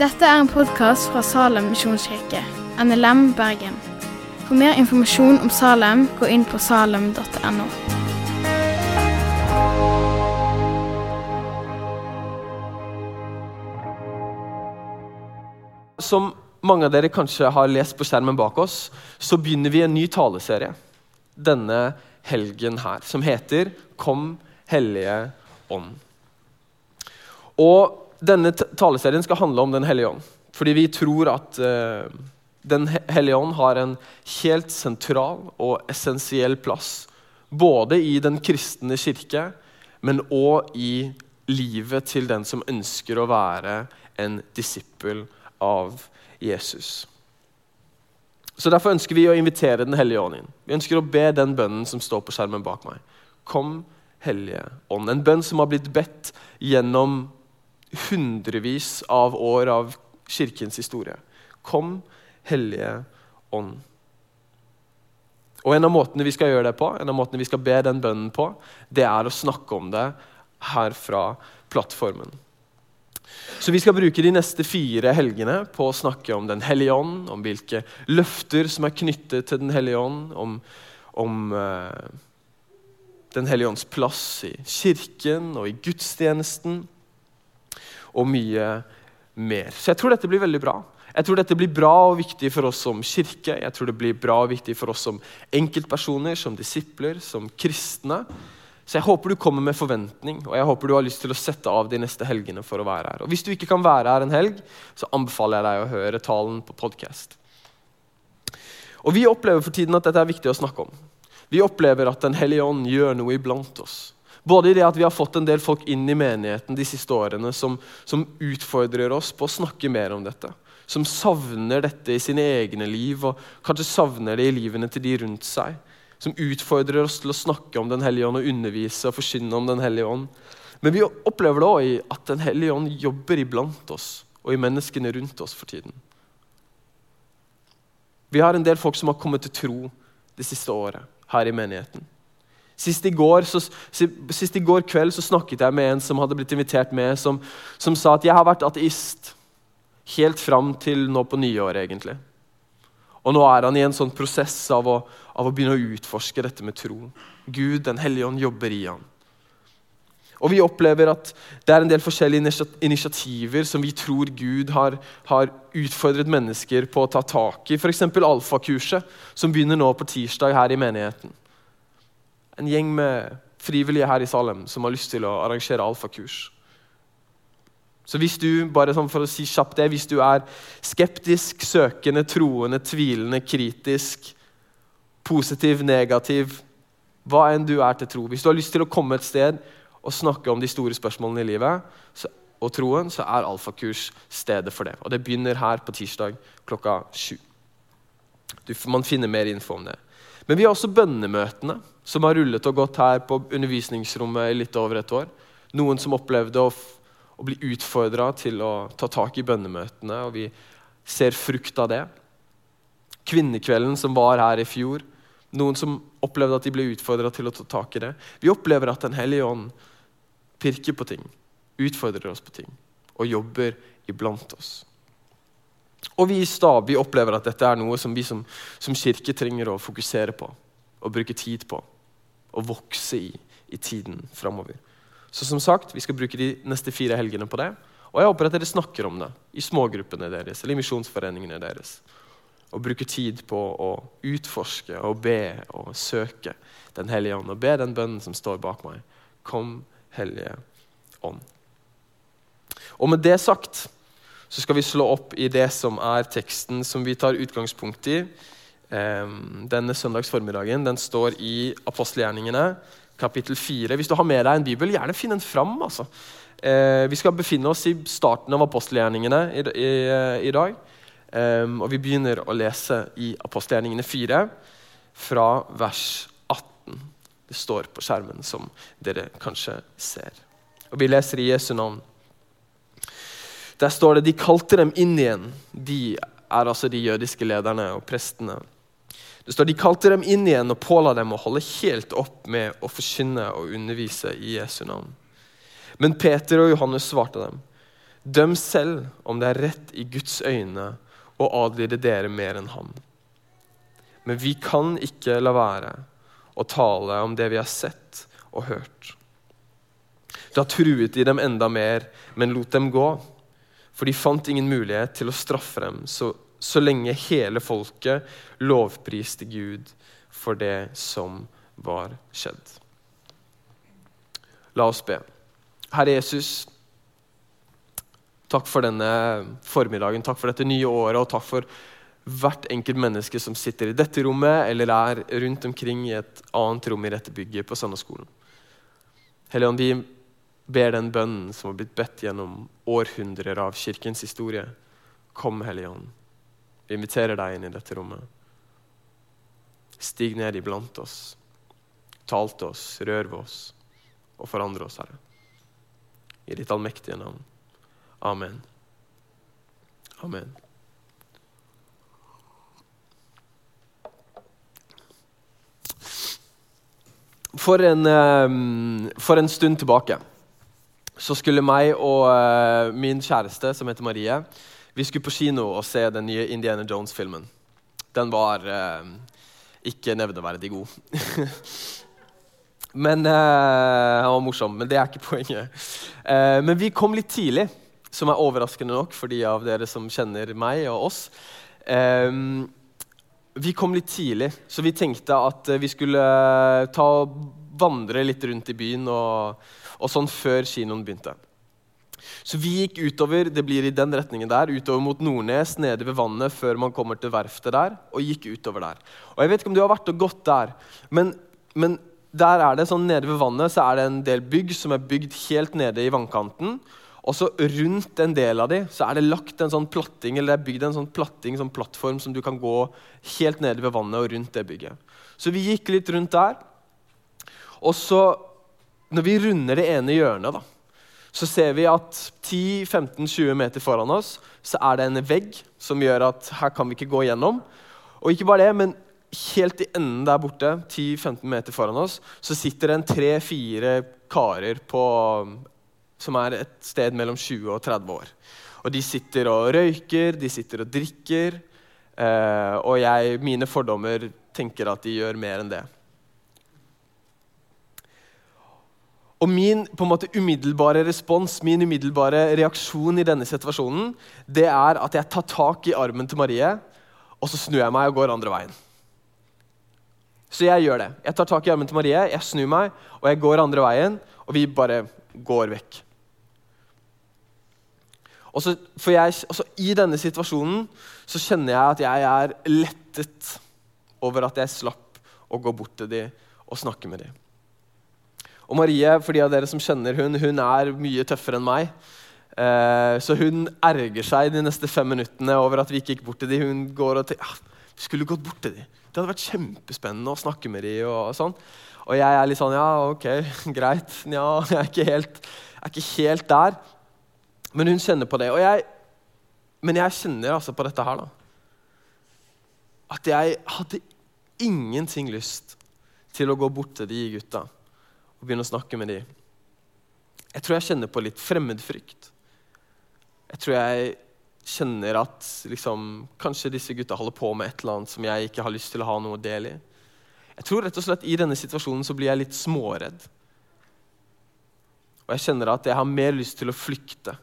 Dette er en podkast fra Salem misjonskirke, NLM Bergen. For mer informasjon om Salem, gå inn på salem.no. Som mange av dere kanskje har lest på skjermen bak oss, så begynner vi en ny taleserie denne helgen her, som heter 'Kom, Hellige Ånd'. Og Denne taleserien skal handle om Den hellige ånd, fordi vi tror at uh, Den hellige ånd har en helt sentral og essensiell plass. Både i den kristne kirke, men òg i livet til den som ønsker å være en disippel av Jesus. Så Derfor ønsker vi å invitere Den hellige ånd inn. Vi ønsker å be den bønnen som står på skjermen bak meg. Kom, Hellige ånd. En bønn som har blitt bedt gjennom hundrevis av år av kirkens historie. Kom, Hellige ånd. Og En av måtene vi skal gjøre det på, en av måtene vi skal be den bønnen på, det er å snakke om det her fra plattformen. Så Vi skal bruke de neste fire helgene på å snakke om Den hellige ånd, om hvilke løfter som er knyttet til Den hellige ånd, om, om uh, Den hellige ånds plass i kirken og i gudstjenesten, og mye mer. Så jeg tror dette blir veldig bra. Jeg tror dette blir bra og viktig for oss som kirke, jeg tror det blir bra og viktig for oss som enkeltpersoner, som disipler, som kristne. Så jeg håper du kommer med forventning, og jeg håper du har lyst til å sette av de neste helgene for å være her. Og Hvis du ikke kan være her en helg, så anbefaler jeg deg å høre talen på podkast. Og Vi opplever for tiden at dette er viktig å snakke om. Vi opplever at Den hellige ånd gjør noe iblant oss. Både i det at vi har fått en del folk inn i menigheten de siste årene som, som utfordrer oss på å snakke mer om dette. Som savner dette i sine egne liv, og kanskje savner det i livene til de rundt seg som utfordrer oss til å snakke om Den hellige ånd og undervise og forkynne om Den hellige ånd. Men vi opplever det òg at Den hellige ånd jobber iblant oss og i menneskene rundt oss for tiden. Vi har en del folk som har kommet til tro det siste året her i menigheten. Sist i, går, så, sist i går kveld så snakket jeg med en som hadde blitt invitert med, som, som sa at jeg har vært ateist helt fram til nå på nyåret, egentlig. Og nå er han i en sånn prosess av å, av å begynne å utforske dette med tro. Gud, Den hellige ånd, jobber i han. Og Vi opplever at det er en del forskjellige initiativer som vi tror Gud har, har utfordret mennesker på å ta tak i. F.eks. alfakurset, som begynner nå på tirsdag her i menigheten. En gjeng med frivillige her i Salem som har lyst til å arrangere alfakurs. Så hvis du bare sånn for å si kjapt det, hvis du er skeptisk, søkende, troende, tvilende, kritisk, positiv, negativ, hva enn du er til tro Hvis du har lyst til å komme et sted og snakke om de store spørsmålene i livet og troen, så er alfakurs stedet for det. Og Det begynner her på tirsdag klokka sju. man finner mer info om det. Men vi har også bønnemøtene, som har rullet og gått her på undervisningsrommet i litt over et år. Noen som opplevde å å bli utfordra til å ta tak i bønnemøtene, og vi ser frukt av det. Kvinnekvelden som var her i fjor, noen som opplevde at de ble utfordra til å ta tak i det. Vi opplever at Den hellige ånd pirker på ting, utfordrer oss på ting og jobber iblant oss. Og vi i Stab vi opplever at dette er noe som vi som, som kirke trenger å fokusere på og bruke tid på. Og vokse i i tiden framover. Så som sagt, Vi skal bruke de neste fire helgene på det. Og jeg håper at dere snakker om det i smågruppene deres eller i misjonsforeningene deres. Og bruker tid på å utforske og be og søke Den hellige ånd. Og be den bønnen som står bak meg. Kom, Hellige ånd. Og med det sagt så skal vi slå opp i det som er teksten som vi tar utgangspunkt i denne søndags formiddagen. Den står i apostelgjerningene kapittel 4. Hvis du har med deg en bibel, gjerne finn den fram. Altså. Eh, vi skal befinne oss i starten av apostelgjerningene i, i, i dag. Eh, og vi begynner å lese i apostelgjerningene 4, fra vers 18. Det står på skjermen, som dere kanskje ser. Og vi leser i Jesu navn. Der står det de kalte dem inn igjen. De er altså de jødiske lederne og prestene. Det står De kalte dem inn igjen og påla dem å holde helt opp med å forkynne og undervise i Jesu navn. Men Peter og Johannes svarte dem. Døm selv om det er rett i Guds øyne å adlyde dere mer enn ham. Men vi kan ikke la være å tale om det vi har sett og hørt. Da truet de dem enda mer, men lot dem gå. For de fant ingen mulighet til å straffe dem så, så lenge hele folket lovpriste Gud for det som var skjedd. La oss be. Herre Jesus, takk for denne formiddagen, takk for dette nye året, og takk for hvert enkelt menneske som sitter i dette rommet eller er rundt omkring i et annet rom i dette bygget på Sandaskolen. Helligånd, vi ber den bønnen som har blitt bedt gjennom århundrer av kirkens historie. Kom, Helligånd. Vi inviterer deg inn i dette rommet. Stig ned iblant oss. Tal til oss, rør ved oss og forandre oss, Herre. I ditt allmektige navn. Amen. Amen. For en, eh, for en stund tilbake så skulle meg og uh, min kjæreste, som heter Marie, vi skulle på kino og se den nye Indiana Jones-filmen. Den var eh, ikke nevneverdig god. men eh, Den var morsom, men det er ikke poenget. men vi kom litt tidlig, som er overraskende nok for de av dere som kjenner meg og oss. Vi kom litt tidlig, så vi tenkte at vi skulle ta og vandre litt rundt i byen. og og sånn før kinoen begynte. Så vi gikk utover det blir i den retningen der, utover mot Nordnes, nede ved vannet, før man kommer til verftet der, og gikk utover der. Og Jeg vet ikke om du har vært og gått der, men, men der er det sånn nede ved vannet så er det en del bygg som er bygd helt nede i vannkanten. Og så rundt en del av de så er det lagt en sånn platting, eller det er bygd en sånn platting, sånn plattform som du kan gå helt nede ved vannet og rundt det bygget. Så vi gikk litt rundt der. Og så når vi runder det ene hjørnet, da, så ser vi at 10-15-20 meter foran oss så er det en vegg som gjør at her kan vi ikke gå gjennom. Og ikke bare det, men helt i enden der borte, 10-15 meter foran oss, så sitter det en tre-fire karer på, som er et sted mellom 20 og 30 år. Og de sitter og røyker, de sitter og drikker. Eh, og jeg, mine fordommer tenker at de gjør mer enn det. Og min på en måte umiddelbare respons, min umiddelbare reaksjon i denne situasjonen, det er at jeg tar tak i armen til Marie, og så snur jeg meg og går andre veien. Så jeg gjør det. Jeg tar tak i armen til Marie, jeg snur meg, og jeg går andre veien, og vi bare går vekk. Og så, jeg, altså, I denne situasjonen så kjenner jeg at jeg er lettet over at jeg slapp å gå bort til dem og snakke med dem. Og Marie, for de av dere som kjenner hun, hun er mye tøffere enn meg. Eh, så hun erger seg de neste fem minuttene over at vi ikke gikk bort til dem. Hun går og tenker ah, vi skulle gått bort til dem. Det hadde vært kjempespennende å snakke med dem. Og, sånn. og jeg er litt sånn ja, ok, greit. Ja, jeg jeg er ikke helt der. Men hun kjenner på det. Jeg, men jeg kjenner altså på dette her, da. At jeg hadde ingenting lyst til å gå bort til de gutta og begynne å snakke med de. Jeg tror jeg kjenner på litt fremmedfrykt. Jeg tror jeg kjenner at liksom, kanskje disse gutta holder på med et eller annet som jeg ikke har lyst til å ha noe del i. Jeg tror rett og slett I denne situasjonen så blir jeg litt småredd. Og jeg kjenner at jeg har mer lyst til å flykte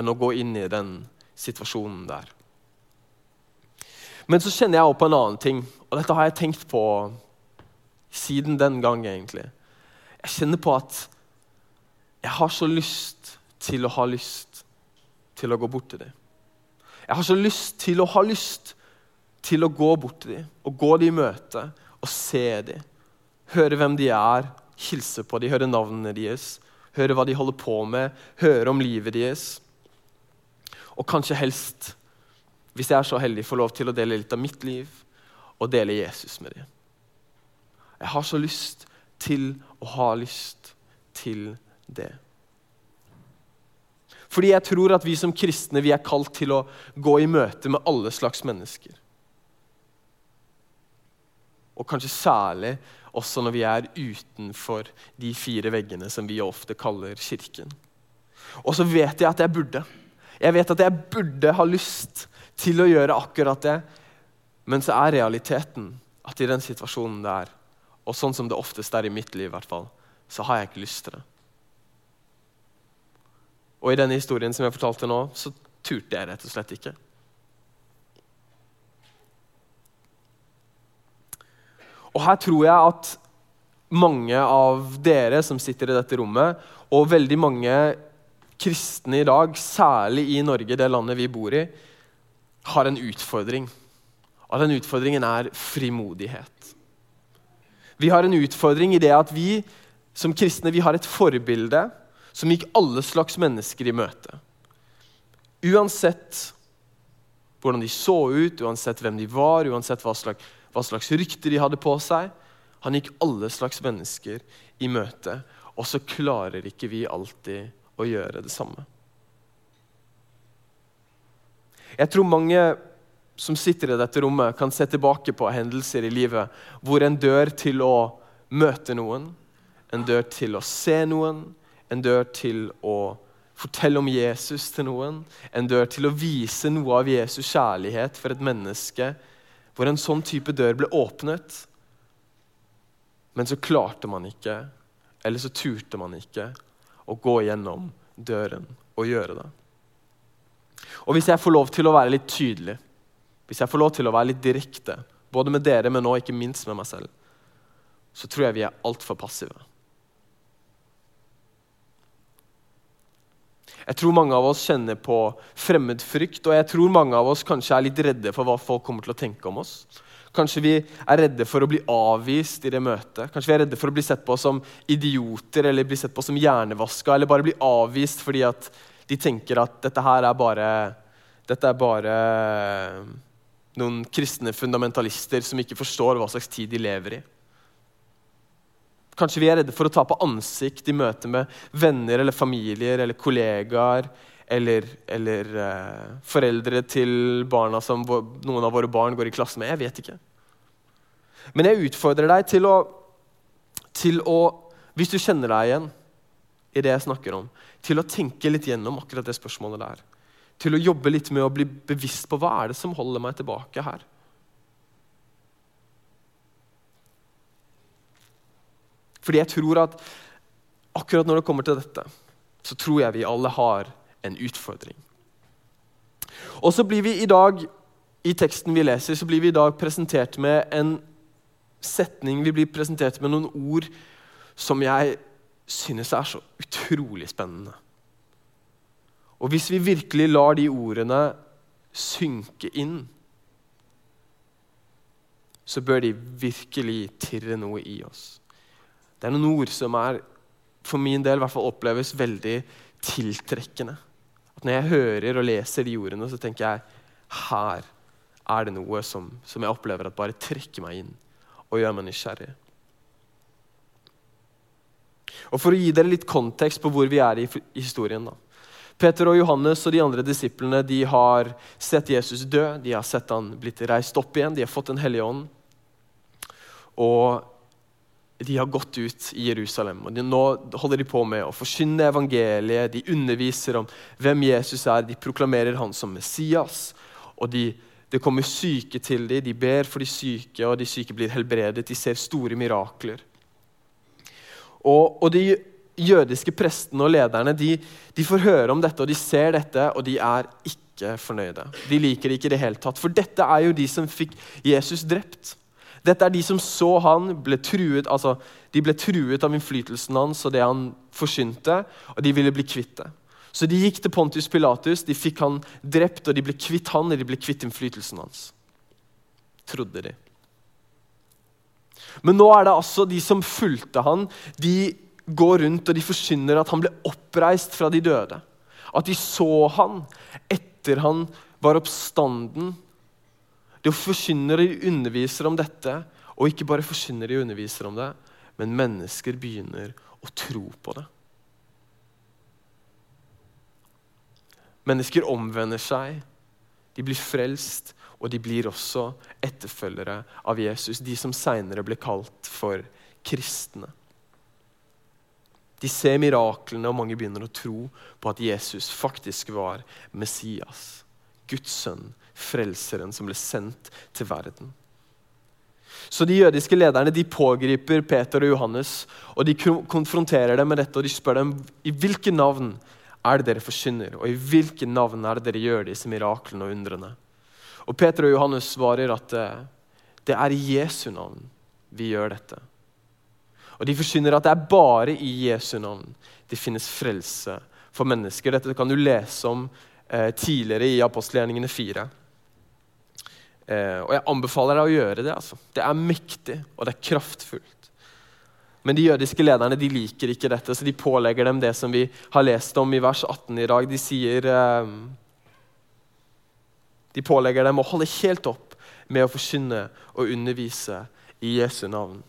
enn å gå inn i den situasjonen der. Men så kjenner jeg på en annen ting, og dette har jeg tenkt på siden den gang, egentlig. Jeg kjenner på at jeg har så lyst til å ha lyst til å gå bort til dem. Jeg har så lyst til å ha lyst til å gå bort til dem og gå dem i møte og se dem. Høre hvem de er, hilse på dem, høre navnene deres, høre hva de holder på med, høre om livet deres. Og kanskje helst, hvis jeg er så heldig, få lov til å dele litt av mitt liv og dele Jesus med dem. Jeg har så lyst til å ha lyst til det. Fordi jeg tror at vi som kristne vi er kalt til å gå i møte med alle slags mennesker. Og kanskje særlig også når vi er utenfor de fire veggene som vi ofte kaller kirken. Og så vet jeg at jeg burde. Jeg vet at jeg burde ha lyst til å gjøre akkurat det, men så er realiteten at i den situasjonen det er, og sånn som det oftest er i mitt liv, i hvert fall, så har jeg ikke lyst til det. Og i denne historien som jeg fortalte nå, så turte jeg rett og slett ikke. Og her tror jeg at mange av dere som sitter i dette rommet, og veldig mange kristne i dag, særlig i Norge, det landet vi bor i, har en utfordring. Og den utfordringen er frimodighet. Vi har en utfordring i det at vi som kristne vi har et forbilde som gikk alle slags mennesker i møte. Uansett hvordan de så ut, uansett hvem de var, uansett hva slags, hva slags rykte de hadde på seg. Han gikk alle slags mennesker i møte, og så klarer ikke vi alltid å gjøre det samme. Jeg tror mange som sitter i dette rommet, kan se tilbake på hendelser i livet hvor en dør til å møte noen, en dør til å se noen, en dør til å fortelle om Jesus til noen, en dør til å vise noe av Jesus' kjærlighet for et menneske, hvor en sånn type dør ble åpnet. Men så klarte man ikke, eller så turte man ikke, å gå gjennom døren og gjøre det. Og hvis jeg får lov til å være litt tydelig, hvis jeg får lov til å være litt direkte, både med dere, men nå ikke minst med meg selv, så tror jeg vi er altfor passive. Jeg tror mange av oss kjenner på fremmedfrykt, og jeg tror mange av oss kanskje er litt redde for hva folk kommer til å tenke om oss. Kanskje vi er redde for å bli avvist i det møtet. Kanskje vi er redde for å bli sett på som idioter eller bli sett på som hjernevaska, eller bare bli avvist fordi at de tenker at dette her er bare, dette er bare noen kristne fundamentalister som ikke forstår hva slags tid de lever i. Kanskje vi er redde for å ta på ansikt i møte med venner eller familier eller kollegaer eller, eller uh, foreldre til barna som noen av våre barn går i klasse med. Jeg vet ikke. Men jeg utfordrer deg til å, til å Hvis du kjenner deg igjen i det jeg snakker om, til å tenke litt gjennom akkurat det spørsmålet der. Til å jobbe litt med å bli bevisst på hva er det som holder meg tilbake her. Fordi jeg tror at akkurat når det kommer til dette, så tror jeg vi alle har en utfordring. Og så blir vi i dag, i teksten vi leser, så blir vi i dag presentert med en setning, vi blir presentert med noen ord som jeg synes er så utrolig spennende. Og hvis vi virkelig lar de ordene synke inn, så bør de virkelig tirre noe i oss. Det er noen ord som er, for min del i hvert fall oppleves veldig tiltrekkende. At Når jeg hører og leser de ordene, så tenker jeg her er det noe som, som jeg opplever at bare trekker meg inn og gjør meg nysgjerrig. Og For å gi dere litt kontekst på hvor vi er i, historien da. Peter og Johannes og de andre disiplene de har sett Jesus dø, de har sett han blitt reist opp igjen, de har fått Den hellige ånd. Og de har gått ut i Jerusalem. og de, Nå holder de på med å forkynne evangeliet. De underviser om hvem Jesus er. De proklamerer han som Messias. og de, Det kommer syke til dem. De ber for de syke, og de syke blir helbredet. De ser store mirakler. Og, og de jødiske prestene og lederne de, de, får høre om dette, og de ser dette, og de er ikke fornøyde. De liker det ikke i det hele tatt. For dette er jo de som fikk Jesus drept. Dette er de som så han ble truet, altså, de ble truet av innflytelsen hans og det han forsynte, og de ville bli kvitt det. Så de gikk til Pontius Pilatus, de fikk han drept, og de ble kvitt han, og de ble kvitt innflytelsen hans. Trodde de. Men nå er det altså de som fulgte han, de går rundt og de forsyner at han ble oppreist fra de døde. At de så han etter han var oppstanden de forkynner og underviser om dette, og ikke bare forkynner og underviser om det, men mennesker begynner å tro på det. Mennesker omvender seg, de blir frelst, og de blir også etterfølgere av Jesus. De som seinere ble kalt for kristne. De ser miraklene, og mange begynner å tro på at Jesus faktisk var Messias. Guds sønn, frelseren som ble sendt til verden. Så de jødiske lederne de pågriper Peter og Johannes og de konfronterer dem med dette og de spør dem i hvilke navn er det dere forkynner, og i hvilke navn er det dere gjør disse miraklene og undrene. Og Peter og Johannes svarer at eh, det er i Jesu navn vi gjør dette. Og De forkynner at det er bare i Jesu navn det finnes frelse for mennesker. Dette kan du lese om eh, tidligere i apostelgjerningene 4. Eh, og jeg anbefaler deg å gjøre det. altså. Det er mektig, og det er kraftfullt. Men de jødiske lederne de liker ikke dette, så de pålegger dem det som vi har lest om i vers 18 i dag. De sier eh, De pålegger dem å holde helt opp med å forkynne og undervise i Jesu navn.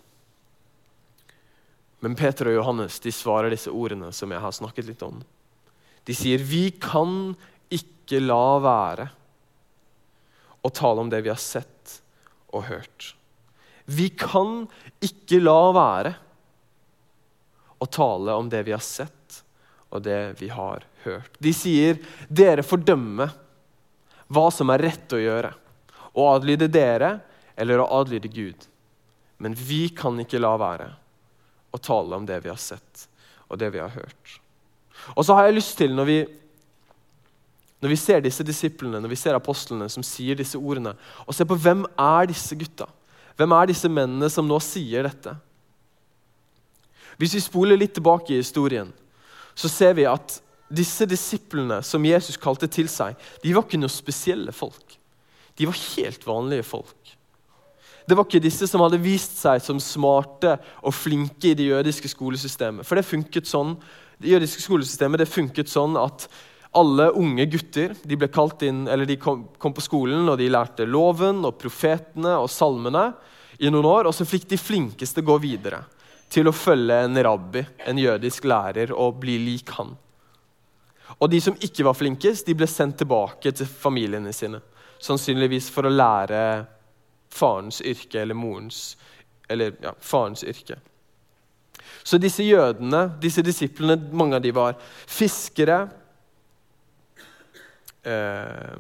Men Peter og Johannes de svarer disse ordene som jeg har snakket litt om. De sier, 'Vi kan ikke la være å tale om det vi har sett og hørt.' Vi kan ikke la være å tale om det vi har sett og det vi har hørt. De sier, 'Dere får dømme hva som er rett å gjøre.' Å adlyde dere eller å adlyde Gud. Men vi kan ikke la være å tale om det vi har sett og det vi har hørt. Og så har jeg lyst til, når vi, når vi ser disse disiplene, når vi ser apostlene som sier disse ordene, og ser på hvem er disse gutta? Hvem er disse mennene som nå sier dette? Hvis vi spoler litt tilbake i historien, så ser vi at disse disiplene som Jesus kalte til seg, de var ikke noe spesielle folk. De var helt vanlige folk. Det var ikke disse som hadde vist seg som smarte og flinke i det jødiske skolesystemet. For det funket sånn, det jødiske skolesystemet det funket sånn at alle unge gutter de inn, de kom, kom på skolen og de lærte loven og profetene og salmene i noen år. Og så fikk de flinkeste gå videre til å følge en rabbi, en jødisk lærer, og bli lik han. Og de som ikke var flinkest, de ble sendt tilbake til familiene sine. Sannsynligvis for å lære farens yrke eller morens Eller ja, farens yrke. Så disse jødene, disse disiplene, mange av de var fiskere. Eh,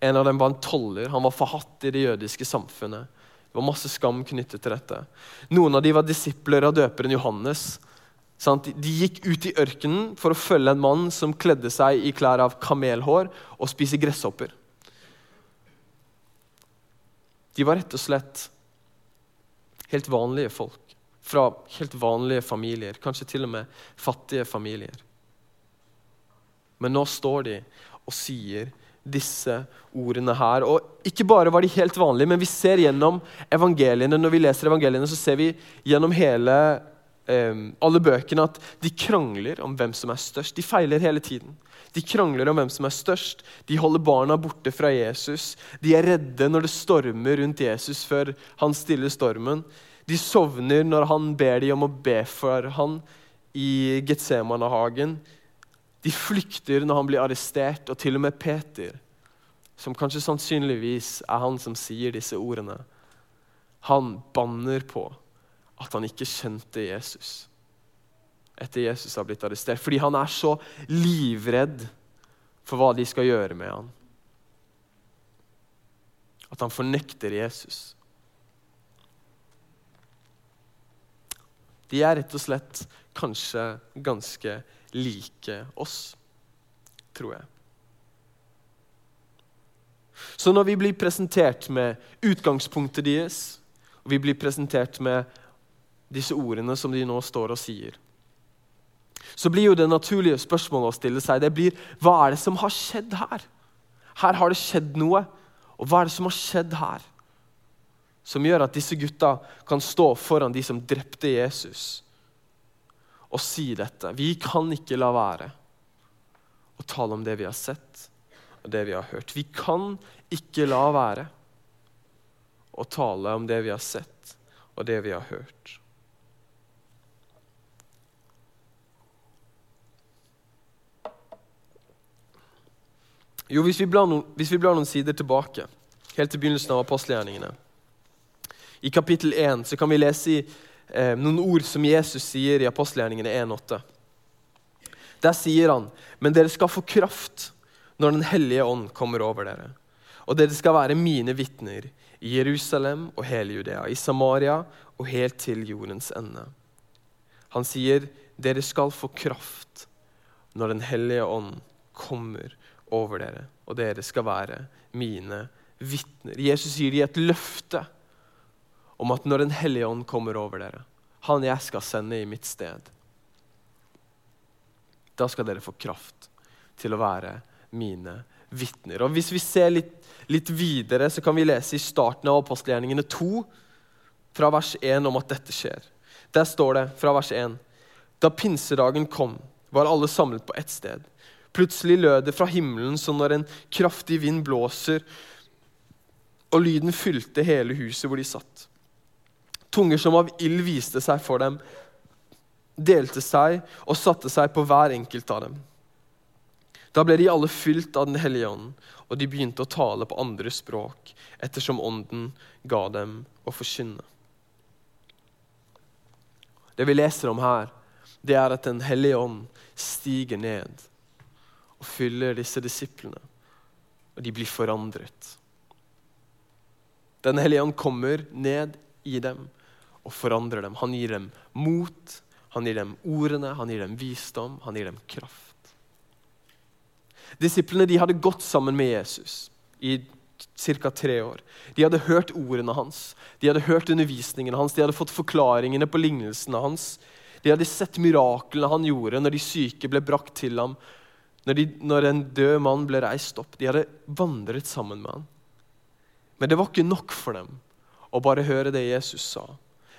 en av dem var en toller. Han var forhatt i det jødiske samfunnet. Det var masse skam knyttet til dette. Noen av dem var disipler av døperen Johannes. De gikk ut i ørkenen for å følge en mann som kledde seg i klær av kamelhår og spise gresshopper. De var rett og slett helt vanlige folk. Fra helt vanlige familier, kanskje til og med fattige familier. Men nå står de og sier disse ordene her. Og ikke bare var de helt vanlige, men vi ser gjennom evangeliene når vi leser evangeliene, så ser vi gjennom hele, eh, alle bøkene at de krangler om hvem som er størst. De feiler hele tiden. De krangler om hvem som er størst. De holder barna borte fra Jesus. De er redde når det stormer rundt Jesus før han stiller stormen. De sovner når han ber dem om å be for han i Getsemane-hagen. De flykter når han blir arrestert, og til og med Peter, som kanskje sannsynligvis er han som sier disse ordene, han banner på at han ikke kjente Jesus etter Jesus har blitt arrestert. Fordi han er så livredd for hva de skal gjøre med han. At han fornekter Jesus. De er rett og slett kanskje ganske like oss, tror jeg. Så når vi blir presentert med utgangspunktet deres, og vi blir presentert med disse ordene som de nå står og sier, så blir jo det naturlige spørsmålet å stille seg det blir, hva er det som har skjedd her? Her har det skjedd noe. Og hva er det som har skjedd her? Som gjør at disse gutta kan stå foran de som drepte Jesus og si dette. Vi kan ikke la være å tale om det vi har sett og det vi har hørt. Vi kan ikke la være å tale om det vi har sett og det vi har hørt. Jo, hvis vi, blar noen, hvis vi blar noen sider tilbake, helt til begynnelsen av apostelgjerningene, I kapittel 1 så kan vi lese i, eh, noen ord som Jesus sier i apostelgjerningene 1,8. Der sier han, men dere skal få kraft når Den hellige ånd kommer over dere. Og dere skal være mine vitner i Jerusalem og hele Judea, i Samaria og helt til jordens ende. Han sier, dere skal få kraft når Den hellige ånd kommer over dere, og dere skal være mine vitner. Jesus gir dem et løfte om at når Den hellige ånd kommer over dere, han jeg skal sende i mitt sted, da skal dere få kraft til å være mine vitner. Og Hvis vi ser litt, litt videre, så kan vi lese i starten av apostelgjerningene 2, fra vers 1, om at dette skjer. Der står det fra vers 1.: Da pinsedagen kom, var alle samlet på ett sted. Plutselig lød det fra himmelen som når en kraftig vind blåser, og lyden fylte hele huset hvor de satt. Tunger som av ild viste seg for dem, delte seg og satte seg på hver enkelt av dem. Da ble de alle fylt av Den hellige ånd, og de begynte å tale på andre språk, ettersom ånden ga dem å forkynne. Det vi leser om her, det er at Den hellige ånd stiger ned og fyller disse disiplene, og de blir forandret. Den hellige ånd kommer ned i dem og forandrer dem. Han gir dem mot, han gir dem ordene, han gir dem visdom, han gir dem kraft. Disiplene de hadde gått sammen med Jesus i ca. tre år. De hadde hørt ordene hans, de hadde hørt undervisningen hans, de hadde fått forklaringene på lignelsene hans. De hadde sett miraklene han gjorde når de syke ble brakt til ham, når, de, når en død mann ble reist opp. De hadde vandret sammen med ham. Men det var ikke nok for dem å bare høre det Jesus sa.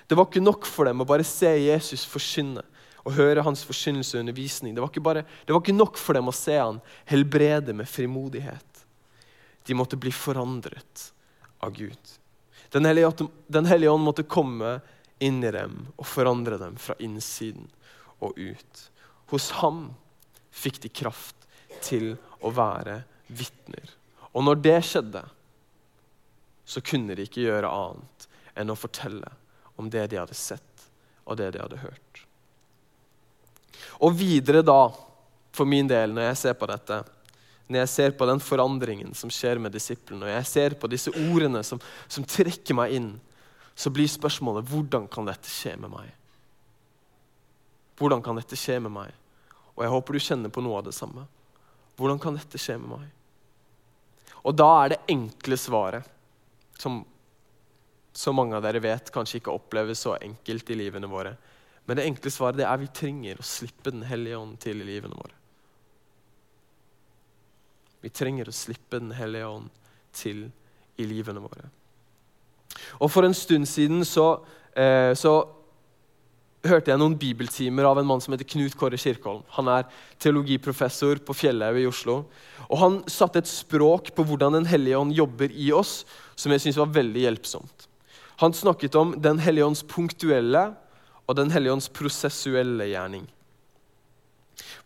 Det var ikke nok for dem å bare se Jesus forkynne og høre hans forkynnelse og undervisning. Det var, bare, det var, ikke nok for dem å se han helbrede med frimodighet. De måtte bli forandret av Gud. Den hellige, den hellige ånd måtte komme inn i dem og forandre dem fra innsiden og ut. Hos ham fikk de kraft til å være vitner. Og når det skjedde, så kunne de ikke gjøre annet enn å fortelle om det de hadde sett og det de hadde hørt. Og videre da, for min del, når jeg ser på dette, når jeg ser på den forandringen som skjer med disiplene, og jeg ser på disse ordene som, som trekker meg inn, så blir spørsmålet hvordan kan dette skje med meg? Hvordan kan dette skje med meg? Og jeg håper du kjenner på noe av det samme. Hvordan kan dette skje med meg? Og da er det enkle svaret, som så mange av dere vet kanskje ikke oppleves så enkelt i livene våre, men det enkle svaret det er vi trenger å slippe Den hellige ånd til i livene våre. Vi trenger å slippe Den hellige ånd til i livene våre. Og For en stund siden så, eh, så hørte jeg noen bibeltimer av en mann som heter Knut Kåre Kirkholm. Han er teologiprofessor på Fjellhaug i Oslo. Og Han satte et språk på hvordan Den hellige ånd jobber i oss, som jeg synes var veldig hjelpsomt. Han snakket om Den hellige ånds punktuelle og Den hellige ånds prosessuelle gjerning.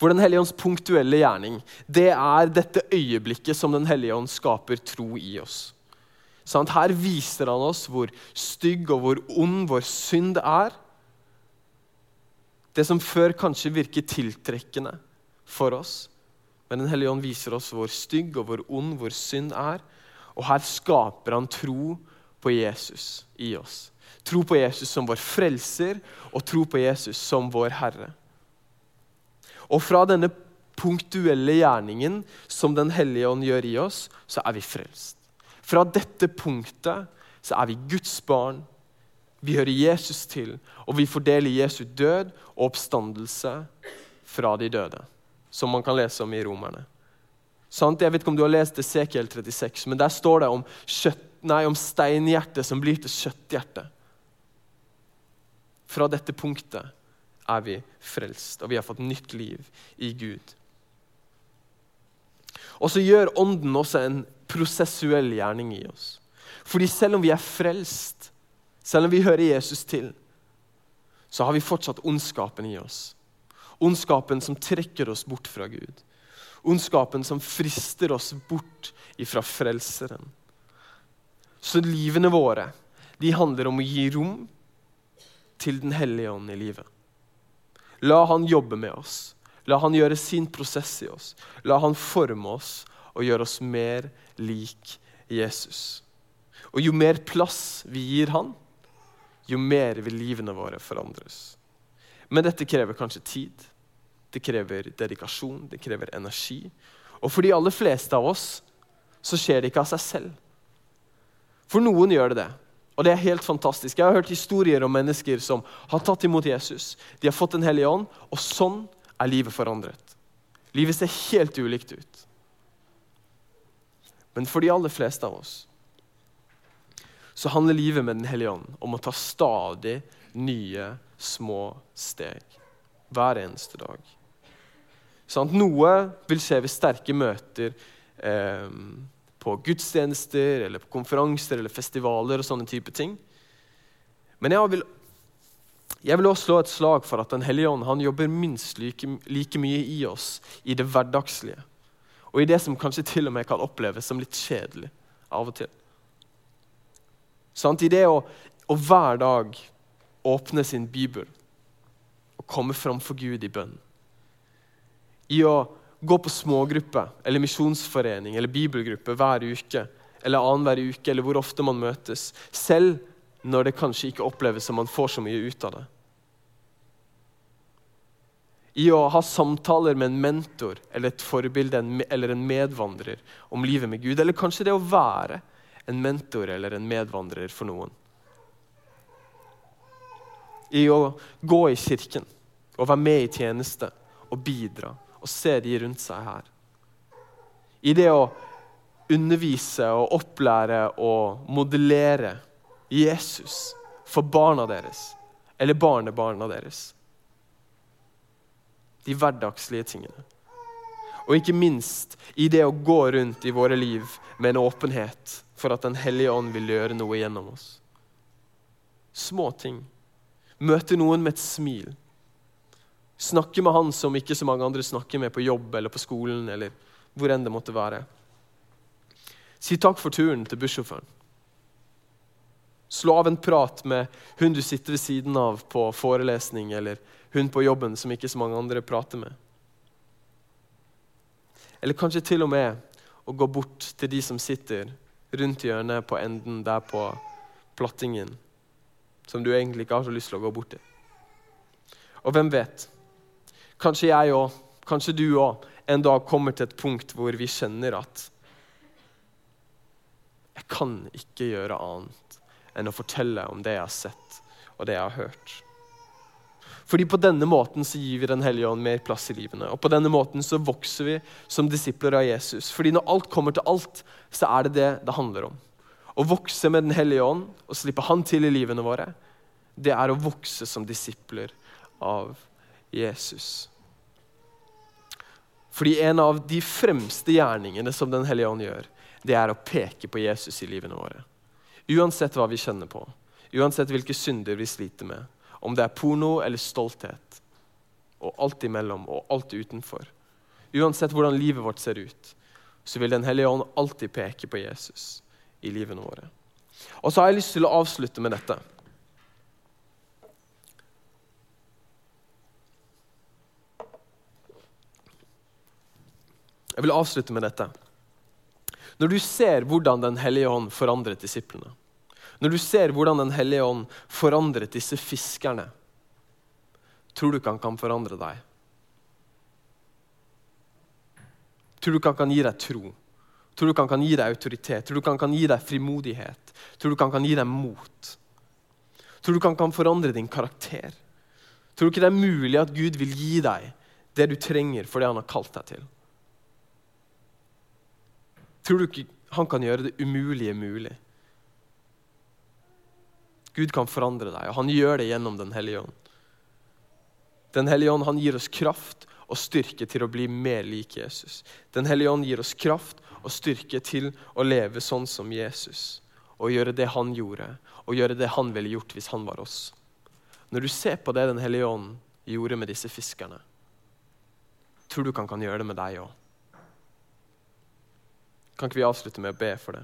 For Den hellige ånds punktuelle gjerning det er dette øyeblikket som Den hellige ånd skaper tro i oss. Sånn, her viser han oss hvor stygg og hvor ond vår synd er. Det som før kanskje virker tiltrekkende for oss. Men Den hellige ånd viser oss hvor stygg og hvor ond vår synd er. Og her skaper han tro på Jesus i oss. Tro på Jesus som vår frelser og tro på Jesus som vår Herre. Og fra denne punktuelle gjerningen som Den hellige ånd gjør i oss, så er vi frelst. Fra dette punktet så er vi Guds barn. Vi hører Jesus til, og vi fordeler Jesu død og oppstandelse fra de døde. Som man kan lese om i Romerne. Sant? Jeg vet ikke om du har lest Esekiel 36, men der står det om, kjøtt, nei, om steinhjertet som blir til kjøtthjerte. Fra dette punktet er vi frelst, og vi har fått nytt liv i Gud. Og så gjør Ånden også en prosessuell gjerning i oss. Fordi selv om vi er frelst, selv om vi hører Jesus til, så har vi fortsatt ondskapen i oss. Ondskapen som trekker oss bort fra Gud. Ondskapen som frister oss bort ifra Frelseren. Så livene våre de handler om å gi rom til Den hellige ånd i livet. La han jobbe med oss. La han gjøre sin prosess i oss. La han forme oss og gjøre oss mer lik Jesus. Og jo mer plass vi gir han, jo mer vil livene våre forandres. Men dette krever kanskje tid. Det krever dedikasjon, det krever energi. Og for de aller fleste av oss så skjer det ikke av seg selv. For noen gjør det det. Og det er helt fantastisk. Jeg har hørt historier om mennesker som har tatt imot Jesus. De har fått Den hellige ånd, og sånn er livet forandret. Livet ser helt ulikt ut. Men for de aller fleste av oss så handler livet med Den hellige ånd om å ta stadig nye, små steg. Hver eneste dag. Sånn, noe vil skje ved sterke møter eh, på gudstjenester, eller på konferanser eller festivaler og sånne type ting. Men jeg vil, jeg vil også slå et slag for at Den hellige ånd han jobber minst like, like mye i oss i det hverdagslige. Og i det som kanskje til og med kan oppleves som litt kjedelig av og til. Sånn, I det å, å hver dag åpne sin bibel og komme framfor Gud i bønn. I å gå på smågruppe eller misjonsforening eller bibelgruppe hver uke eller annenhver uke, eller hvor ofte man møtes, selv når det kanskje ikke oppleves som man får så mye ut av det. I å ha samtaler med en mentor eller et forbilde eller en medvandrer om livet med Gud, eller kanskje det å være en mentor eller en medvandrer for noen. I å gå i kirken og være med i tjeneste og bidra og se de rundt seg her. I det å undervise og opplære og modellere Jesus for barna deres eller barnebarna deres. De hverdagslige tingene. Og ikke minst i det å gå rundt i våre liv med en åpenhet for at Den hellige ånd vil gjøre noe gjennom oss. Små ting. Møte noen med et smil. Snakke med han som ikke så mange andre snakker med på jobb eller på skolen. eller hvor enn det måtte være. Si takk for turen til bussjåføren. Slå av en prat med hun du sitter ved siden av på forelesning, eller hun på jobben som ikke så mange andre prater med. Eller kanskje til og med å gå bort til de som sitter rundt hjørnet på enden der på plattingen, som du egentlig ikke har så lyst til å gå bort til. Og hvem vet? Kanskje jeg òg, kanskje du òg, en dag kommer til et punkt hvor vi kjenner at jeg kan ikke gjøre annet enn å fortelle om det jeg har sett og det jeg har hørt. Fordi På denne måten så gir vi Den hellige ånd mer plass i livene. Og på denne måten så vokser vi som disipler av Jesus. Fordi når alt kommer til alt, så er det det det handler om. Å vokse med Den hellige ånd og slippe Han til i livene våre, det er å vokse som disipler av Jesus. Fordi en av de fremste gjerningene som Den hellige ånd gjør, det er å peke på Jesus i livene våre. Uansett hva vi kjenner på, uansett hvilke synder vi sliter med, om det er porno eller stolthet, og alt imellom og alt utenfor. Uansett hvordan livet vårt ser ut, så vil Den hellige ånd alltid peke på Jesus i livene våre. Og så har jeg lyst til å avslutte med dette. Jeg vil avslutte med dette. Når du ser hvordan Den hellige ånd forandret disiplene, når du ser hvordan Den hellige ånd forandret disse fiskerne, tror du ikke han kan forandre deg? Tror du ikke han kan gi deg tro? Tror du ikke han kan gi deg autoritet? Tror du ikke han kan gi deg frimodighet? Tror du ikke han kan gi deg mot? Tror du ikke han kan forandre din karakter? Tror du ikke det er mulig at Gud vil gi deg det du trenger for det han har kalt deg til? Tror du ikke han kan gjøre det umulige mulig? Gud kan forandre deg, og han gjør det gjennom Den hellige ånd. Den hellige ånd han gir oss kraft og styrke til å bli mer lik Jesus. Den hellige ånd gir oss kraft og styrke til å leve sånn som Jesus. Og gjøre det han gjorde, og gjøre det han ville gjort hvis han var oss. Når du ser på det Den hellige ånd gjorde med disse fiskerne, tror du ikke han kan gjøre det med deg òg? Kan ikke vi avslutte med å be for det?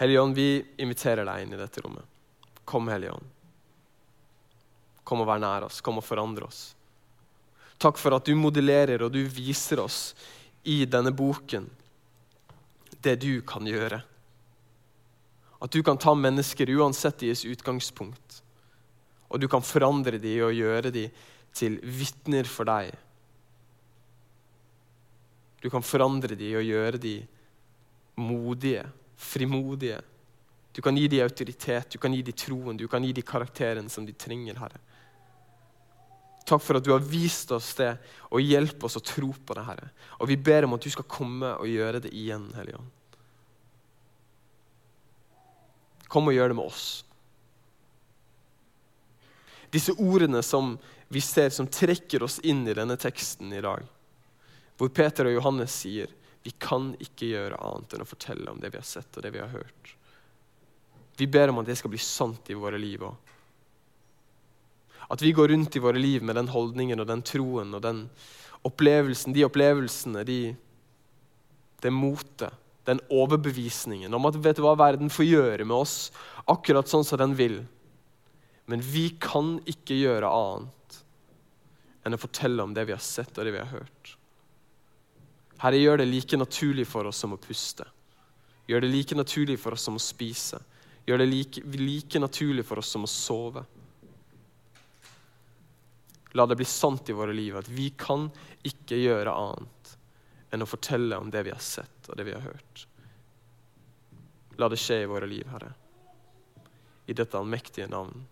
Hellige Ånd, vi inviterer deg inn i dette rommet. Kom, Hellige Ånd. Kom og vær nær oss. Kom og forandre oss. Takk for at du modellerer og du viser oss i denne boken det du kan gjøre. At du kan ta mennesker uansett deres utgangspunkt, og du kan forandre dem og gjøre dem til vitner for deg. Du kan forandre dem og gjøre dem modige, frimodige. Du kan gi dem autoritet, du kan gi dem troen, du kan gi dem karakteren som de trenger, Herre. Takk for at du har vist oss det, og hjelp oss å tro på det. Herre. Og vi ber om at du skal komme og gjøre det igjen, Hellige Ånd. Kom og gjør det med oss. Disse ordene som vi ser som trekker oss inn i denne teksten i dag, hvor Peter og Johannes sier vi kan ikke gjøre annet enn å fortelle om det vi har sett og det vi har hørt. Vi ber om at det skal bli sant i våre liv òg. At vi går rundt i våre liv med den holdningen og den troen og den opplevelsen, de opplevelsene, de, det motet, den overbevisningen om at vet du hva verden får gjøre med oss akkurat sånn som den vil. Men vi kan ikke gjøre annet enn å fortelle om det vi har sett og det vi har hørt. Herre, gjør det like naturlig for oss som å puste. Gjør det like naturlig for oss som å spise. Gjør det like, like naturlig for oss som å sove. La det bli sant i våre liv at vi kan ikke gjøre annet enn å fortelle om det vi har sett og det vi har hørt. La det skje i våre liv, Herre. I dette allmektige navn.